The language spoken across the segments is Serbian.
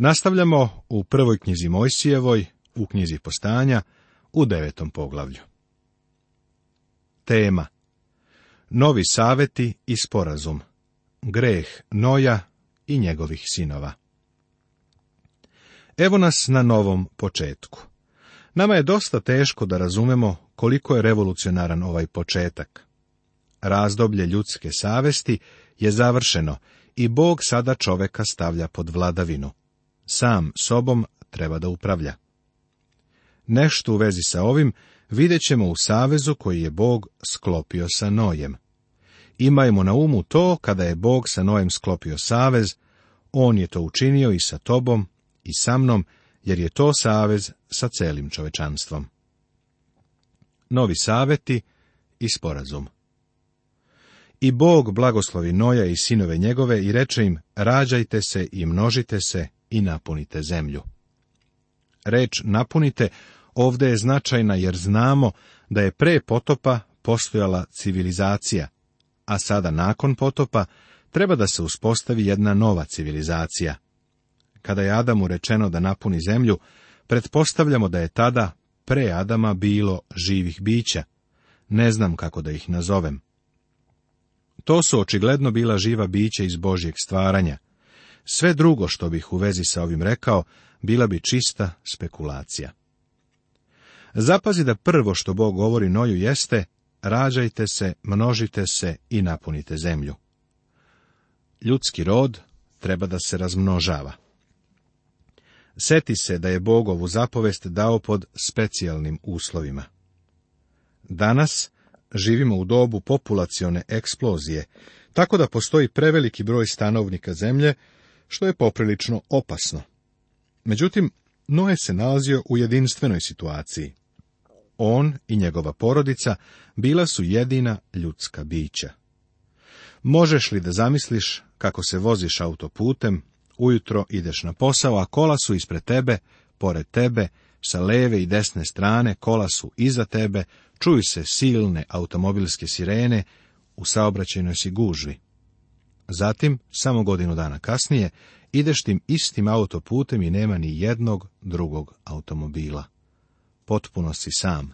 Nastavljamo u prvoj knjizi Mojsijevoj, u knjizi Postanja, u devetom poglavlju. Tema Novi saveti i sporazum Greh Noja i njegovih sinova Evo nas na novom početku. Nama je dosta teško da razumemo koliko je revolucionaran ovaj početak. Razdoblje ljudske savesti je završeno i Bog sada čoveka stavlja pod vladavinu sam sobom treba da upravlja. Nešto u vezi sa ovim vidjet ćemo u savezu koji je Bog sklopio sa Nojem. Imajmo na umu to kada je Bog sa Nojem sklopio savez, on je to učinio i sa tobom i sa mnom, jer je to savez sa celim čovečanstvom. Novi saveti i sporazum. I Bog blagoslovi Noja i sinove njegove i reče im, rađajte se i množite se i napunite zemlju. Reč napunite ovde je značajna jer znamo da je pre potopa postojala civilizacija, a sada nakon potopa treba da se uspostavi jedna nova civilizacija. Kada je Adamu rečeno da napuni zemlju, pretpostavljamo da je tada pre Adama bilo živih bića. Ne znam kako da ih nazovem. To su očigledno bila živa bića iz Božjeg stvaranja. Sve drugo što bih u vezi sa ovim rekao, bila bi čista spekulacija. Zapazi da prvo što Bog govori Noju jeste, rađajte se, množite se i napunite zemlju. Ljudski rod treba da se razmnožava. Seti se da je Bog ovu zapovest dao pod specijalnim uslovima. Danas živimo u dobu populacione eksplozije, tako da postoji preveliki broj stanovnika zemlje što je poprilično opasno. Međutim, Noe se nalazio u jedinstvenoj situaciji. On i njegova porodica bila su jedina ljudska bića. Možeš li da zamisliš kako se voziš autoputem, ujutro ideš na posao, a kola su ispred tebe, pored tebe, sa leve i desne strane kola su iza tebe, čuju se silne automobilske sirene, u saobraćajnoj si gužvi. Zatim, samo godinu dana kasnije, ideš tim istim autoputem i nema ni jednog drugog automobila. Potpuno si sam.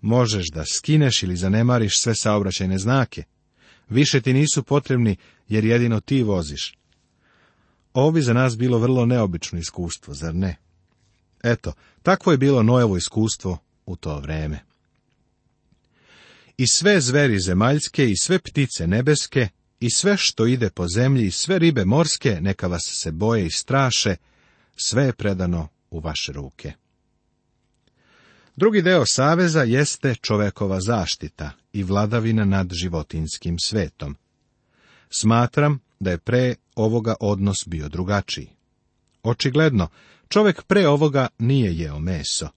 Možeš da skineš ili zanemariš sve saobraćajne znake. Više ti nisu potrebni jer jedino ti voziš. Ovo bi za nas bilo vrlo neobično iskustvo, zar ne? Eto, takvo je bilo Nojevo iskustvo u to vreme. I sve zveri zemaljske i sve ptice nebeske i sve što ide po zemlji, sve ribe morske, neka vas se boje i straše, sve je predano u vaše ruke. Drugi deo saveza jeste čovekova zaštita i vladavina nad životinskim svetom. Smatram da je pre ovoga odnos bio drugačiji. Očigledno, čovek pre ovoga nije jeo meso.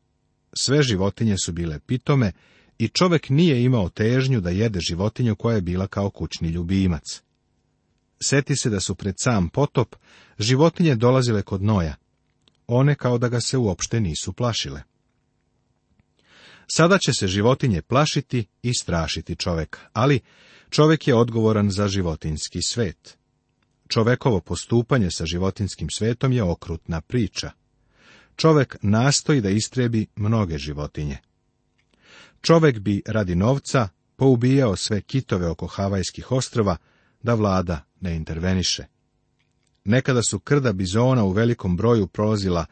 Sve životinje su bile pitome i čovek nije imao težnju da jede životinju koja je bila kao kućni ljubimac. Seti se da su pred sam potop životinje dolazile kod Noja. One kao da ga se uopšte nisu plašile. Sada će se životinje plašiti i strašiti čovek, ali čovek je odgovoran za životinski svet. Čovekovo postupanje sa životinskim svetom je okrutna priča. Čovek nastoji da istrebi mnoge životinje. Čovek bi radi novca poubijao sve kitove oko Havajskih ostrova da vlada ne interveniše. Nekada su krda bizona u velikom broju prolazila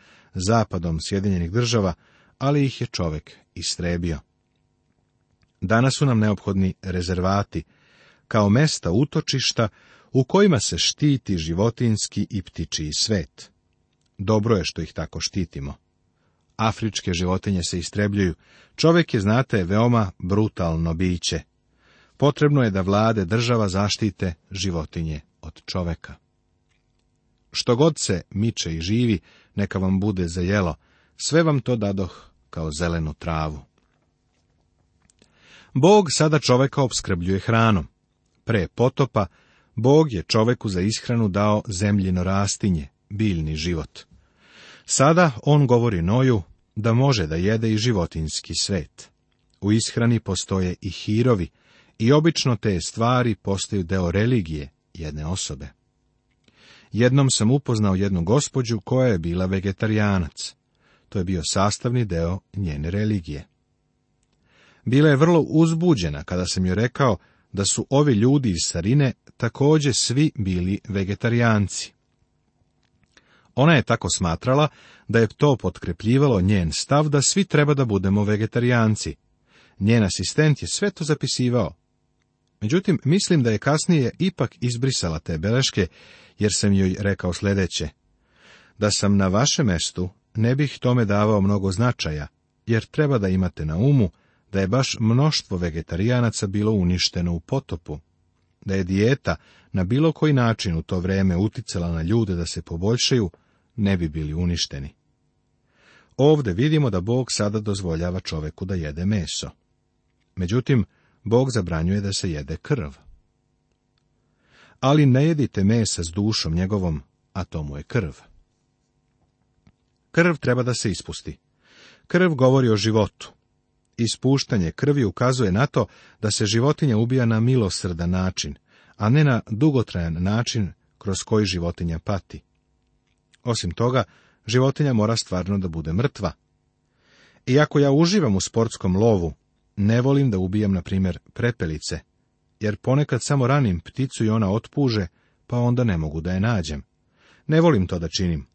zapadom Sjedinjenih država, ali ih je čovek istrebio. Danas su nam neophodni rezervati, kao mesta utočišta u kojima se štiti životinski i ptičiji svet. Dobro je što ih tako štitimo afričke životinje se istrebljuju. Čovjek je, znate, veoma brutalno biće. Potrebno je da vlade država zaštite životinje od čoveka. Što god se miče i živi, neka vam bude za jelo, sve vam to dadoh kao zelenu travu. Bog sada čoveka obskrbljuje hranom. Pre potopa, Bog je čoveku za ishranu dao zemljino rastinje, biljni život. Sada on govori Noju da može da jede i životinski svet. U ishrani postoje i hirovi i obično te stvari postaju deo religije jedne osobe. Jednom sam upoznao jednu gospođu koja je bila vegetarijanac. To je bio sastavni deo njene religije. Bila je vrlo uzbuđena kada sam joj rekao da su ovi ljudi iz Sarine također svi bili vegetarijanci. Ona je tako smatrala da je to potkrepljivalo njen stav da svi treba da budemo vegetarijanci. Njen asistent je sve to zapisivao. Međutim, mislim da je kasnije ipak izbrisala te beleške, jer sam joj rekao sljedeće. Da sam na vašem mestu, ne bih tome davao mnogo značaja, jer treba da imate na umu da je baš mnoštvo vegetarijanaca bilo uništeno u potopu. Da je dijeta na bilo koji način u to vreme uticala na ljude da se poboljšaju, ne bi bili uništeni. Ovdje vidimo da Bog sada dozvoljava čoveku da jede meso. Međutim, Bog zabranjuje da se jede krv. Ali ne jedite mesa s dušom njegovom, a to mu je krv. Krv treba da se ispusti. Krv govori o životu. Ispuštanje krvi ukazuje na to da se životinja ubija na milosrdan način, a ne na dugotrajan način kroz koji životinja pati. Osim toga, životinja mora stvarno da bude mrtva. Iako ja uživam u sportskom lovu, ne volim da ubijam, na primjer, prepelice, jer ponekad samo ranim pticu i ona otpuže, pa onda ne mogu da je nađem. Ne volim to da činim.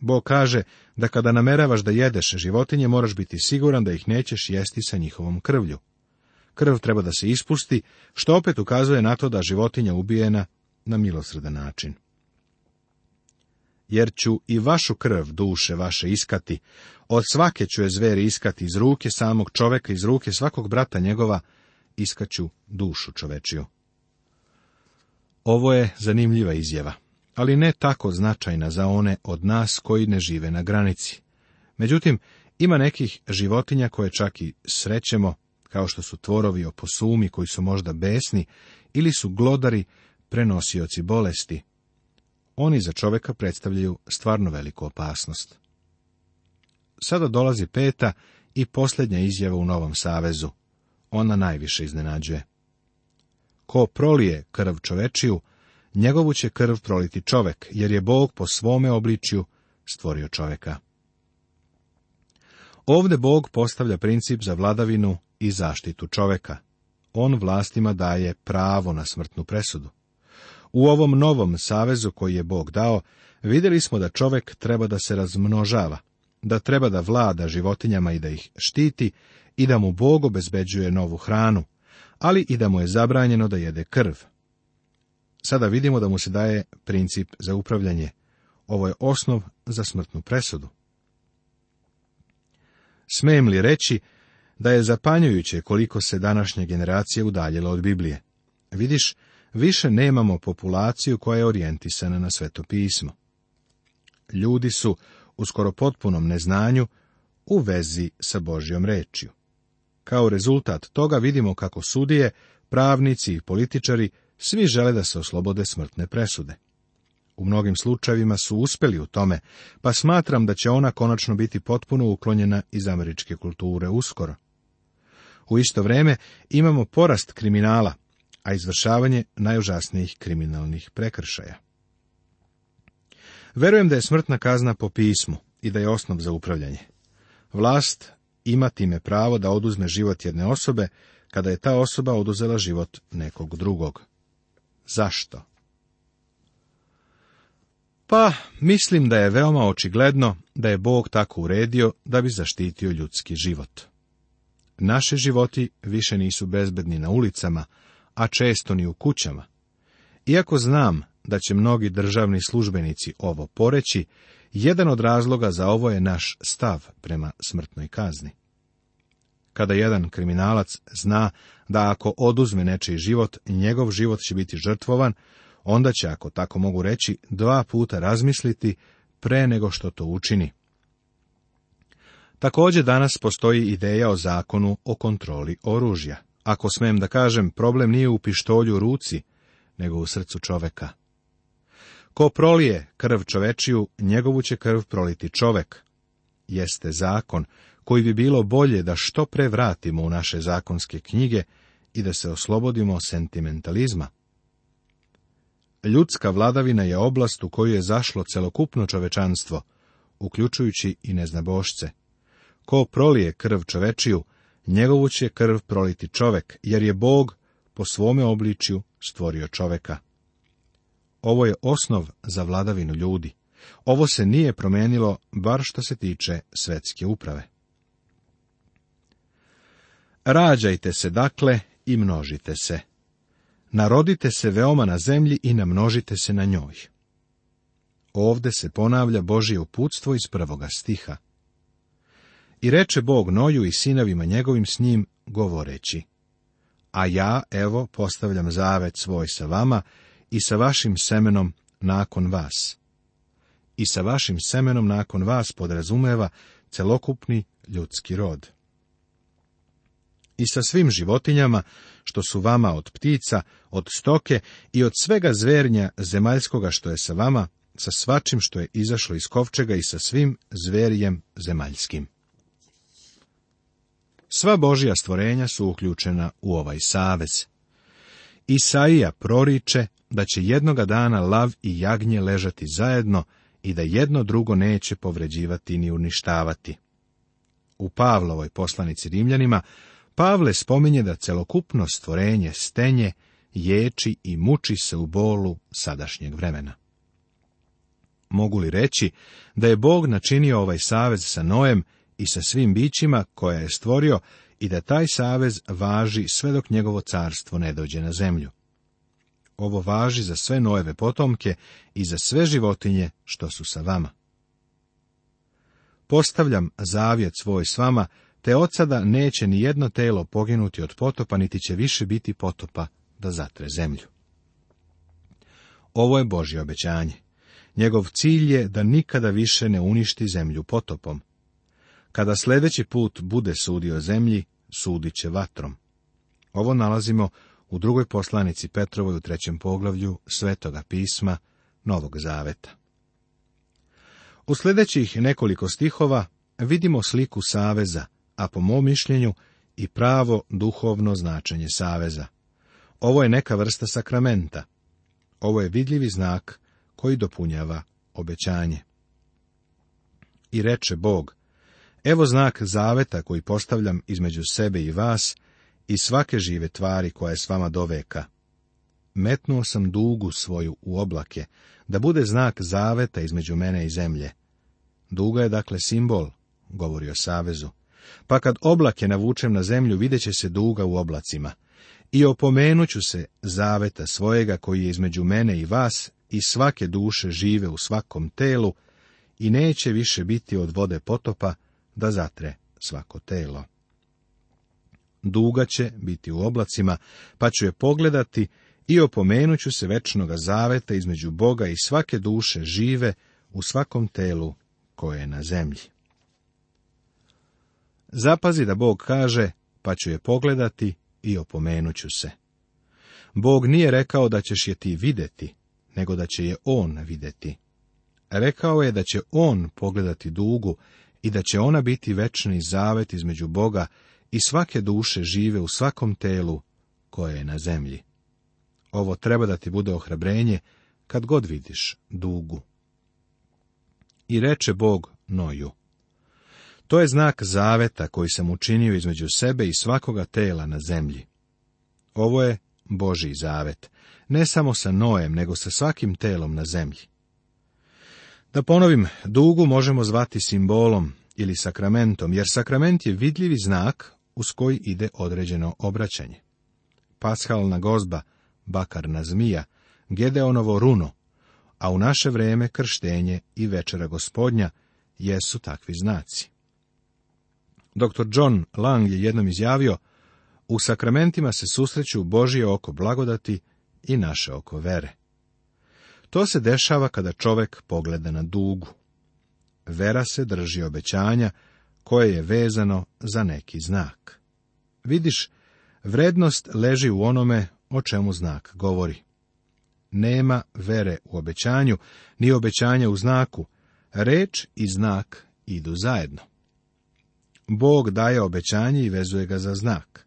Bog kaže da kada nameravaš da jedeš životinje, moraš biti siguran da ih nećeš jesti sa njihovom krvlju. Krv treba da se ispusti, što opet ukazuje na to da životinja ubijena na milosredan način jer ću i vašu krv duše vaše iskati, od svake ću je zveri iskati iz ruke samog čoveka, iz ruke svakog brata njegova, iskaću dušu čovečiju. Ovo je zanimljiva izjava, ali ne tako značajna za one od nas koji ne žive na granici. Međutim, ima nekih životinja koje čak i srećemo, kao što su tvorovi o posumi koji su možda besni ili su glodari prenosioci bolesti, oni za čoveka predstavljaju stvarno veliku opasnost. Sada dolazi peta i posljednja izjava u Novom savezu. Ona najviše iznenađuje. Ko prolije krv čovečiju, njegovu će krv proliti čovek, jer je Bog po svome obličju stvorio čoveka. Ovde Bog postavlja princip za vladavinu i zaštitu čoveka. On vlastima daje pravo na smrtnu presudu. U ovom novom savezu koji je Bog dao, vidjeli smo da čovek treba da se razmnožava, da treba da vlada životinjama i da ih štiti i da mu Bog obezbeđuje novu hranu, ali i da mu je zabranjeno da jede krv. Sada vidimo da mu se daje princip za upravljanje. Ovo je osnov za smrtnu presudu. Smejem li reći da je zapanjujuće koliko se današnja generacija udaljila od Biblije? Vidiš više nemamo populaciju koja je orijentisana na sveto pismo. Ljudi su u skoro potpunom neznanju u vezi sa Božjom rečju. Kao rezultat toga vidimo kako sudije, pravnici i političari svi žele da se oslobode smrtne presude. U mnogim slučajevima su uspeli u tome, pa smatram da će ona konačno biti potpuno uklonjena iz američke kulture uskoro. U isto vrijeme imamo porast kriminala, a izvršavanje najužasnijih kriminalnih prekršaja. Verujem da je smrtna kazna po pismu i da je osnov za upravljanje. Vlast ima time pravo da oduzme život jedne osobe kada je ta osoba oduzela život nekog drugog. Zašto? Pa, mislim da je veoma očigledno da je Bog tako uredio da bi zaštitio ljudski život. Naše životi više nisu bezbedni na ulicama, a često ni u kućama. Iako znam da će mnogi državni službenici ovo poreći, jedan od razloga za ovo je naš stav prema smrtnoj kazni. Kada jedan kriminalac zna da ako oduzme nečiji život, njegov život će biti žrtvovan, onda će, ako tako mogu reći, dva puta razmisliti pre nego što to učini. Također danas postoji ideja o zakonu o kontroli oružja. Ako smem da kažem, problem nije u pištolju ruci, nego u srcu čoveka. Ko prolije krv čovečiju, njegovu će krv proliti čovek. Jeste zakon koji bi bilo bolje da što pre vratimo u naše zakonske knjige i da se oslobodimo sentimentalizma. Ljudska vladavina je oblast u koju je zašlo celokupno čovečanstvo, uključujući i neznabošce. Ko prolije krv čovečiju, njegovu će krv proliti čovek, jer je Bog po svome obličju stvorio čoveka. Ovo je osnov za vladavinu ljudi. Ovo se nije promenilo, bar što se tiče svetske uprave. Rađajte se dakle i množite se. Narodite se veoma na zemlji i namnožite se na njoj. Ovde se ponavlja Božje uputstvo iz prvoga stiha. I reče Bog Noju i sinovima njegovim s njim, govoreći, A ja, evo, postavljam zavet svoj sa vama i sa vašim semenom nakon vas. I sa vašim semenom nakon vas podrazumeva celokupni ljudski rod. I sa svim životinjama, što su vama od ptica, od stoke i od svega zvernja zemaljskoga što je sa vama, sa svačim što je izašlo iz kovčega i sa svim zverijem zemaljskim. Sva Božja stvorenja su uključena u ovaj savez. Isaija proriče da će jednoga dana lav i jagnje ležati zajedno i da jedno drugo neće povređivati ni uništavati. U Pavlovoj poslanici Rimljanima Pavle spominje da celokupno stvorenje stenje, ječi i muči se u bolu sadašnjeg vremena. Mogu li reći da je Bog načinio ovaj savez sa Noem i sa svim bićima koje je stvorio i da taj savez važi sve dok njegovo carstvo ne dođe na zemlju. Ovo važi za sve nojeve potomke i za sve životinje što su sa vama. Postavljam zavjet svoj s vama, te od sada neće ni jedno telo poginuti od potopa, niti će više biti potopa da zatre zemlju. Ovo je Božje obećanje. Njegov cilj je da nikada više ne uništi zemlju potopom. Kada sljedeći put bude sudio zemlji, sudit će vatrom. Ovo nalazimo u drugoj poslanici Petrovoj u trećem poglavlju Svetoga pisma Novog Zaveta. U sljedećih nekoliko stihova vidimo sliku saveza, a po mom mišljenju i pravo duhovno značenje saveza. Ovo je neka vrsta sakramenta. Ovo je vidljivi znak koji dopunjava obećanje. I reče Bog, Evo znak zaveta koji postavljam između sebe i vas i svake žive tvari koja je s vama doveka. Metnuo sam dugu svoju u oblake, da bude znak zaveta između mene i zemlje. Duga je dakle simbol, govori o savezu. Pa kad oblake navučem na zemlju, vidjet će se duga u oblacima. I opomenuću se zaveta svojega koji je između mene i vas i svake duše žive u svakom telu i neće više biti od vode potopa, da zatre svako telo. Duga će biti u oblacima, pa ću je pogledati i opomenuću se večnoga zaveta između Boga i svake duše žive u svakom telu koje je na zemlji. Zapazi da Bog kaže, pa ću je pogledati i opomenuću se. Bog nije rekao da ćeš je ti vidjeti, nego da će je On vidjeti. Rekao je da će On pogledati dugu i da će ona biti večni zavet između Boga i svake duše žive u svakom telu koje je na zemlji. Ovo treba da ti bude ohrabrenje kad god vidiš dugu. I reče Bog Noju. To je znak zaveta koji sam učinio između sebe i svakoga tela na zemlji. Ovo je Boži zavet, ne samo sa Nojem, nego sa svakim telom na zemlji. Da ponovim, dugu možemo zvati simbolom ili sakramentom, jer sakrament je vidljivi znak uz koji ide određeno obraćanje. Pashalna gozba, bakarna zmija, Gedeonovo runo, a u naše vrijeme krštenje i večera gospodnja jesu takvi znaci. Dr. John Lang je jednom izjavio, u sakramentima se susreću Božije oko blagodati i naše oko vere. To se dešava kada čovek pogleda na dugu. Vera se drži obećanja koje je vezano za neki znak. Vidiš, vrednost leži u onome o čemu znak govori. Nema vere u obećanju, ni obećanja u znaku. Reč i znak idu zajedno. Bog daje obećanje i vezuje ga za znak.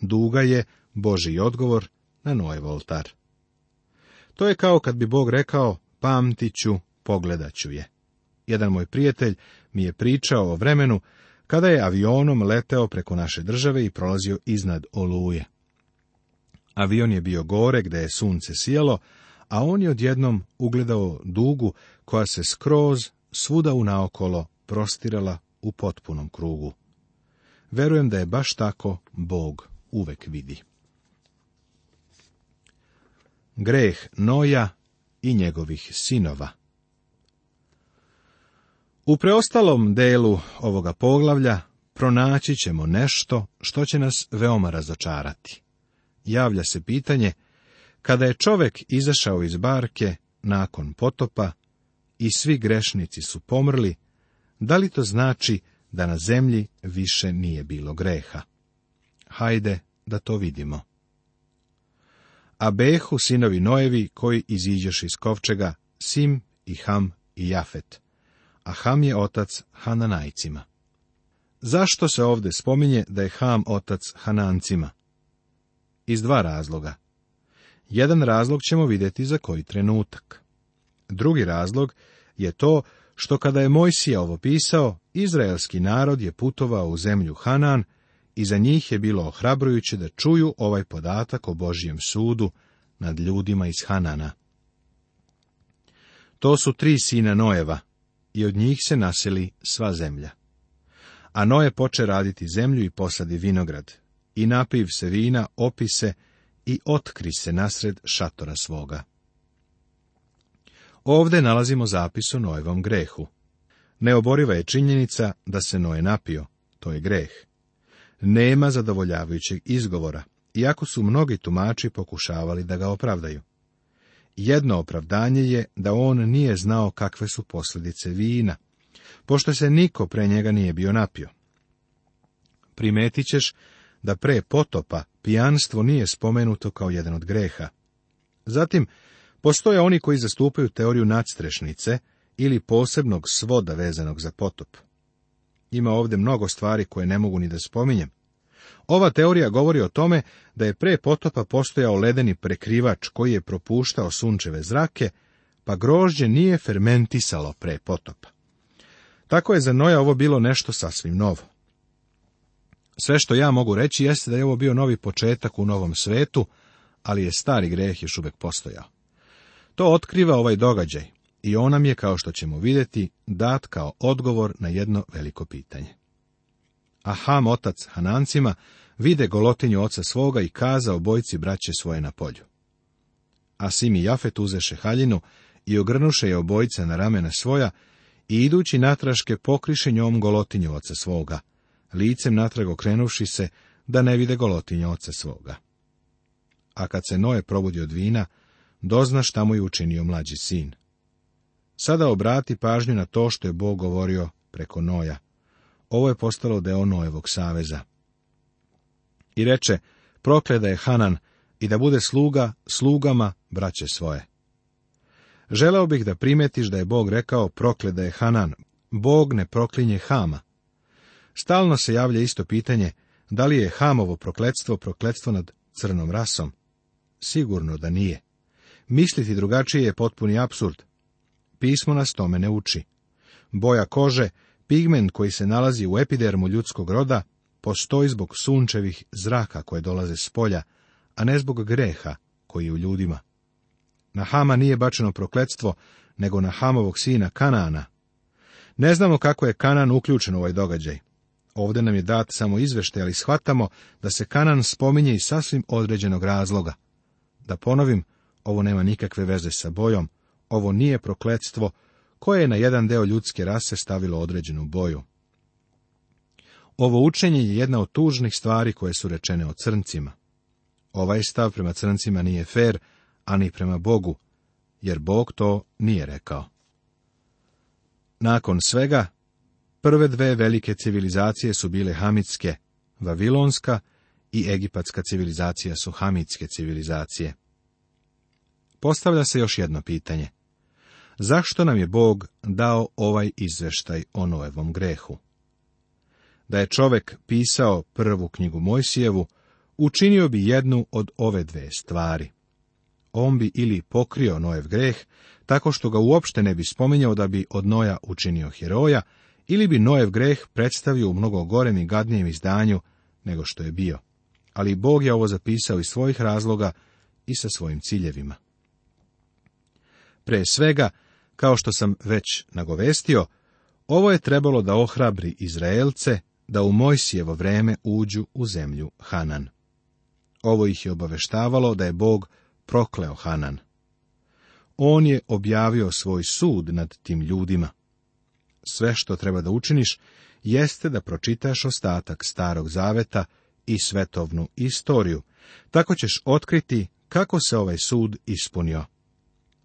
Duga je Boži odgovor na Nojev voltar. To je kao kad bi Bog rekao, pamtit ću, pogledat ću je. Jedan moj prijatelj mi je pričao o vremenu kada je avionom leteo preko naše države i prolazio iznad oluje. Avion je bio gore gdje je sunce sjelo, a on je odjednom ugledao dugu koja se skroz svuda naokolo prostirala u potpunom krugu. Verujem da je baš tako Bog uvek vidi greh Noja i njegovih sinova. U preostalom delu ovoga poglavlja pronaći ćemo nešto što će nas veoma razočarati. Javlja se pitanje, kada je čovek izašao iz barke nakon potopa i svi grešnici su pomrli, da li to znači da na zemlji više nije bilo greha? Hajde da to vidimo a Behu sinovi Noevi koji iziđeš iz kovčega, Sim i Ham i Jafet. A Ham je otac Hananajcima. Zašto se ovdje spominje da je Ham otac Hanancima? Iz dva razloga. Jedan razlog ćemo vidjeti za koji trenutak. Drugi razlog je to što kada je Mojsija ovo pisao, izraelski narod je putovao u zemlju Hanan, i za njih je bilo ohrabrujuće da čuju ovaj podatak o Božijem sudu nad ljudima iz Hanana. To su tri sina nojeva, i od njih se naseli sva zemlja. A Noe poče raditi zemlju i posadi vinograd, i napiv se vina, opise i otkri se nasred šatora svoga. Ovde nalazimo zapis o Noevom grehu. Neoboriva je činjenica da se Noe napio, to je greh nema zadovoljavajućeg izgovora, iako su mnogi tumači pokušavali da ga opravdaju. Jedno opravdanje je da on nije znao kakve su posljedice vina, pošto se niko pre njega nije bio napio. Primetit ćeš da pre potopa pijanstvo nije spomenuto kao jedan od greha. Zatim, postoje oni koji zastupaju teoriju nadstrešnice ili posebnog svoda vezanog za potop. Ima ovdje mnogo stvari koje ne mogu ni da spominjem. Ova teorija govori o tome da je pre potopa postojao ledeni prekrivač koji je propuštao sunčeve zrake, pa grožđe nije fermentisalo pre potopa. Tako je za Noja ovo bilo nešto sasvim novo. Sve što ja mogu reći jeste da je ovo bio novi početak u novom svetu, ali je stari greh još uvek postojao. To otkriva ovaj događaj i on nam je, kao što ćemo vidjeti, dat kao odgovor na jedno veliko pitanje. A Ham otac Hanancima vide golotinju oca svoga i kaza obojci braće svoje na polju. A Sim i Jafet uzeše haljinu i ogrnuše je obojica na ramena svoja i idući natraške pokriše njom golotinju oca svoga, licem natrag okrenuši se da ne vide golotinju oca svoga. A kad se Noe probudi od vina, dozna šta mu je učinio mlađi sin. Sada obrati pažnju na to što je Bog govorio preko Noja. Ovo je postalo deo Nojevog saveza. I reče, prokleda je Hanan i da bude sluga slugama braće svoje. Želeo bih da primetiš da je Bog rekao prokleda je Hanan, Bog ne proklinje Hama. Stalno se javlja isto pitanje, da li je Hamovo prokledstvo prokledstvo nad crnom rasom? Sigurno da nije. Misliti drugačije je potpuni apsurd pismo nas tome ne uči. Boja kože, pigment koji se nalazi u epidermu ljudskog roda, postoji zbog sunčevih zraka koje dolaze s polja, a ne zbog greha koji je u ljudima. Na Hama nije bačeno prokletstvo, nego na Hamovog sina Kanana. Ne znamo kako je Kanan uključen u ovaj događaj. Ovdje nam je dat samo izvešte, ali shvatamo da se Kanan spominje iz sasvim određenog razloga. Da ponovim, ovo nema nikakve veze sa bojom, ovo nije prokletstvo koje je na jedan deo ljudske rase stavilo određenu boju. Ovo učenje je jedna od tužnih stvari koje su rečene o crncima. Ovaj stav prema crncima nije fer, a ni prema Bogu, jer Bog to nije rekao. Nakon svega, prve dve velike civilizacije su bile hamitske, vavilonska i egipatska civilizacija su hamitske civilizacije. Postavlja se još jedno pitanje. Zašto nam je Bog dao ovaj izveštaj o Noevom grehu? Da je čovek pisao prvu knjigu Mojsijevu, učinio bi jednu od ove dve stvari. On bi ili pokrio Noev greh, tako što ga uopšte ne bi spominjao da bi od Noja učinio heroja, ili bi Noev greh predstavio u mnogo gorem i gadnijem izdanju nego što je bio. Ali Bog je ovo zapisao iz svojih razloga i sa svojim ciljevima. Pre svega, kao što sam već nagovestio, ovo je trebalo da ohrabri Izraelce da u Mojsijevo vreme uđu u zemlju Hanan. Ovo ih je obaveštavalo da je Bog prokleo Hanan. On je objavio svoj sud nad tim ljudima. Sve što treba da učiniš jeste da pročitaš ostatak starog zaveta i svetovnu istoriju. Tako ćeš otkriti kako se ovaj sud ispunio.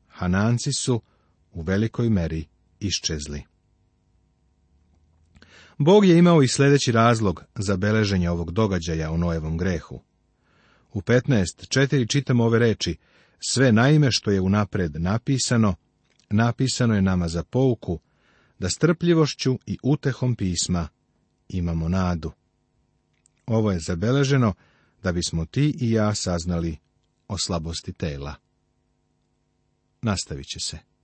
Hananci su u velikoj meri iščezli. Bog je imao i sljedeći razlog za beleženje ovog događaja u Nojevom grehu. U 15.4 čitamo ove reči, sve naime što je unapred napisano, napisano je nama za pouku, da strpljivošću i utehom pisma imamo nadu. Ovo je zabeleženo da bismo ti i ja saznali o slabosti tela. Nastavit će se.